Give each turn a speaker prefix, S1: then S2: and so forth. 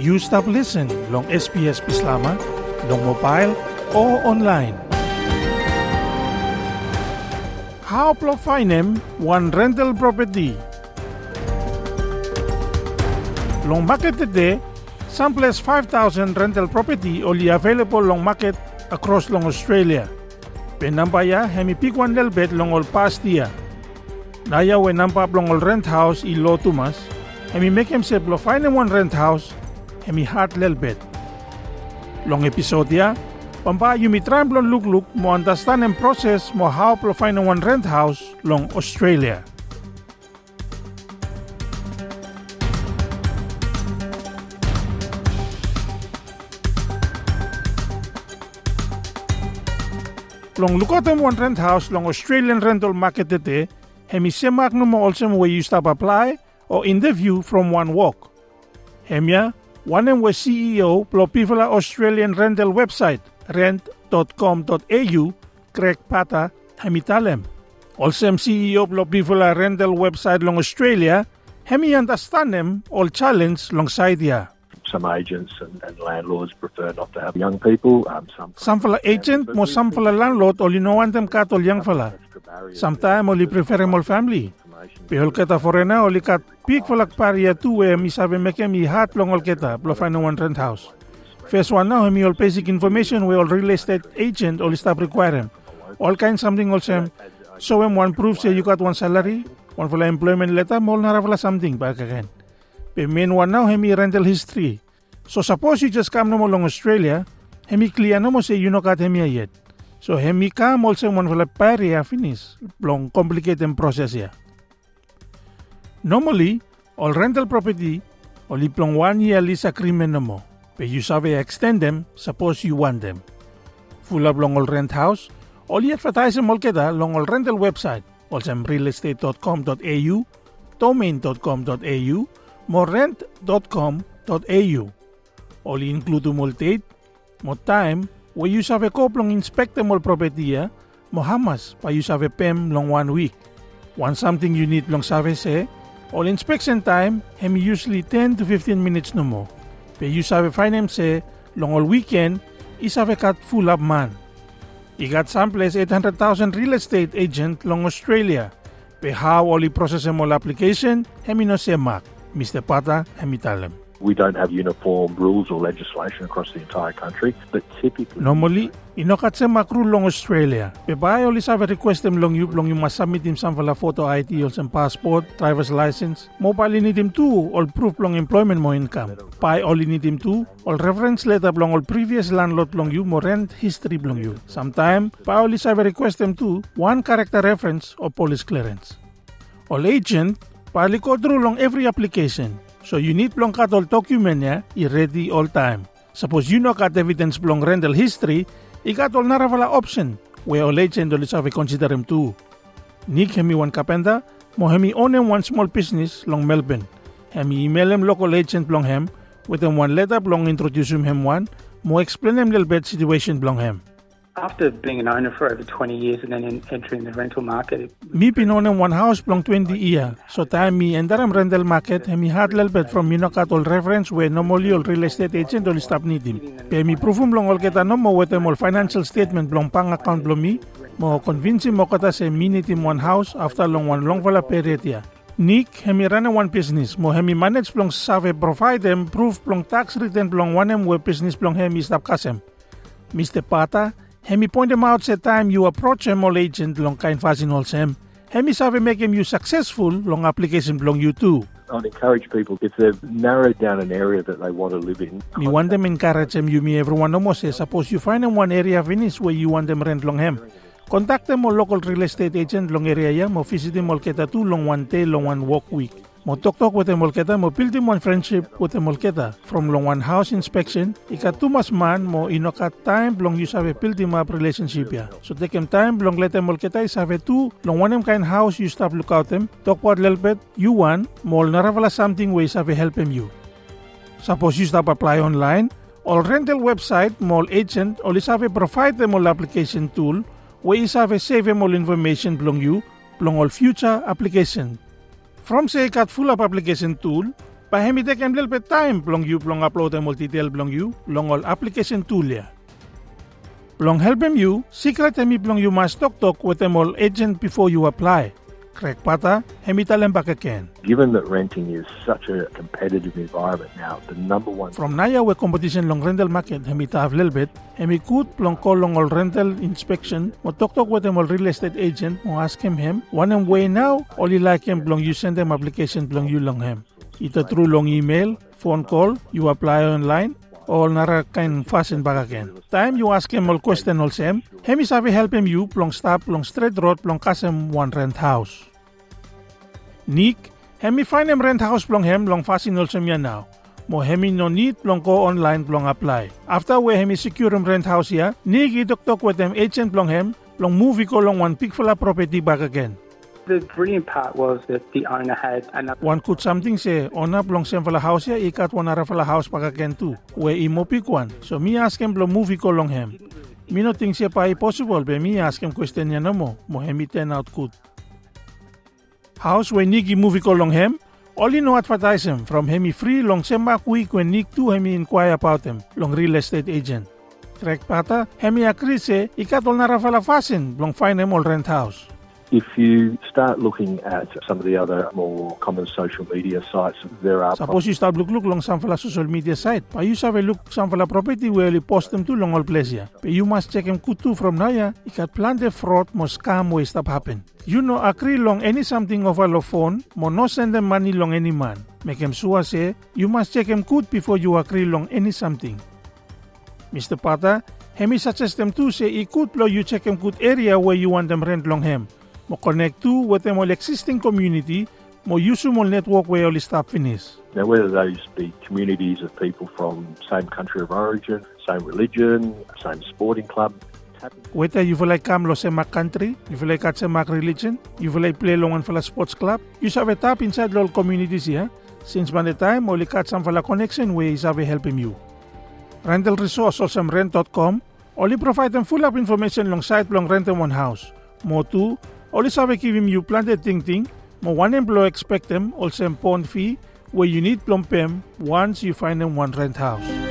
S1: You stop listen long SBS Bislama, long mobile o online. How to find one rental property. Long market today, some place 5,000 rental property only available long market across long Australia. Penampaya hemi pick one little bit long all past year. Naya we long all rent house i lo tumas. Hemi make himself lo find one rent house. Hemi hard little bit. Long episode ya. Pampa you mi look look mo understand and process mo how to find one rent house long Australia. Long lukotem one rent house long Australian rental market tete, hemi semak no mo also where you stop apply or interview from one walk. Hemia, one and was CEO plo people Australian rental website rent.com.au Greg Bader hemi talem. Also am CEO plo people rental website long Australia, hemi understand them all challenge long ya.
S2: some agents and, and landlords prefer not to have young people. Um, some
S1: Some fala agent mo some fala landlord o linoan them kat ol yang fala. Sometime only prefer mo family. Pihol keta forena oli kat pik falak paria tu e mi sabe meke mi hat long ol keta plo find one rent house. First one now mi all basic information we all real estate agent all stop require. All kind something also so when one proof say you got one salary, one fala employment letter, mo nara something back again. Pe main one now hemi rental history. So suppose you just come no mo long Australia, hemi clear no mo say you no kat hemi yet. So hemi come also one fala paria finish long complicated process ya. Normally, all rental property only plong one year lease agreement no mo. But you sabe extend them, suppose you want them. Full of long all rent house, you advertise all kita long all rental website, also realestate.com.au, domain.com.au, morrent.com.au. All include multate, mo time, where you ko plong inspect all property mo hamas pa you sabe pem long one week. Want something you need long sabe se, all inspection time, hem usually 10 to 15 minutes no mo. Pe you sabe long all weekend, isabe kat full up man. I got someplace 800,000 real estate agent long Australia. Pe how all process all application, hemi no se mak. Mr. Bader, hemi talem.
S2: We don't have uniform rules or legislation across the entire country, but typically
S1: Normally, inokat sa makru long Australia. Pe ba oli sa request them long you long you must submit him some photo ID or some passport, driver's license. Mobile need him too, all proof long employment mo income. Pa only need him too, all reference letter long all previous landlord long you mo rent history long you. Sometime, pa oli sa request them too, one character reference or police clearance. All agent, palikod long every application. So you need plong kat all document i-ready all time. Suppose you know kat evidence plong rental history, ikat all naravala option, where all agent all isabi consider him too. Nick hemi one kapenda, mo hemi own him one small business long Melbourne. Hemi email him local agent plong hem, with him one letter plong introduce him him one, mo explain him little bit situation plong hem.
S3: After being an owner for over 20 years and then entering the rental market,
S1: Mi pinonem one house plong 20 year. So time mi endaram rental market he mi had little bit from minokat all reference where normally all real estate agent all stop need him. Pe mi prufum long all kita no mo wetem all financial statement blong pang account blong mi mo convince mo kata se minute him one house after long one long vala period ya. Nick, hemi run one business. Mo hemi manage plong save provide them proof plong tax return plong one em we business plong hemi stop kasem. Mr. Bader, hemi point him out sa time you approach him all agent long kain fasin all sem. Hemi sabi make him you successful long application long you too.
S2: I'd encourage people if they've narrowed down an area that they want to live in.
S1: Mi want them encourage them you me everyone no say suppose you find them one area finish where you want them rent long hem. Contact them mo local real estate agent long area ya mo visit them all kita tu long one day long one walk week. Mo talk with all kita mo them one friendship with all kita. From long one house inspection, ika tu mas man mo inoka time long you build them up relationship ya. So take them time long let them all kita sabe tu long one them kind house you stop look out them. Talk what little bit you want mo naravala something way sabe help them you. Suppose you stop apply online, all rental website, mall agent, or isabe provide them all application tool, where isabe save them all information belong you, belong all future application. From say kat full up application tool, Pahemi tek emlel pe time plong you plong upload em detail plong you long all application tool ya. Plong help em you, secret emi plong you must talk talk with em all agent before you apply. Craig pata, hemi talem again.
S2: Given that renting is such a competitive environment now, the number one
S1: From naya we competition long rental market hemi ta little bit, hemi kut plong call long all rental inspection, mo talk talk with all real estate agent, mo ask him him, one em way now, only like him plong you send them application plong you long him. Ita through long email, phone call, you apply online, all nara kain fasin bagaken. Time you ask him all question all same, hemi sabi help him you plong stop plong straight road plong kasem one rent house. Nick, hemi find him rent house plong hem long fasin all sem yan now. Mo hemi no need plong go online plong apply. After we hemi secure him rent house ya, Nick itok tok with them agent plong hem, plong movie ko long one pick fula property back again.
S3: The brilliant part was that the owner had another
S1: One could something say, ona plong sem fala house ya, ikat one ara fala house pagaken tu. We imo pick one. So me ask him plong movie ko long hem. Me no think siya pa possible, be me ask him question niya na mo. Hemi ten out good. House we nigi movie ko long hem, only no advertise him from hemi free long sema week when nig tu hemi inquire about him, long real estate agent. Greg Bader, hemi agree se, ikat ol nara fala fasin, long find him all rent house.
S2: If you start looking at some of the other more common social media sites, there are
S1: Suppose you start look look long some fala social media site. Pa you have a look some fala property where you post them to long all ya. But you must check them kutu from naya. Ikat plan the fraud mo scam way stop happen. You know agree long any something of a phone mo no send them money long any man. Make him sure say you must check him good before you agree long any something. Mr. Bader, hemi suggest them too say i could blow you check him good area where you want them rent long hem. Mo connect to with all existing community mo use mo network where all stop finish.
S2: Now, whether those be communities of people from same country of origin, same religion, same sporting club,
S1: Whether you feel like come lo sa Mac country, you feel like at sa Mac religion, you feel like play longan fala sports club, you have a tap inside all communities here. Since by the time, only kat some fala connection way is have helping you. Rental resource also rent.com, only provide them full up information long site long rent a one house. Mo two, only sabi give him you planted ting ting, mo one employee expect them also a pond fee where you need plum pem once you find them one rent house.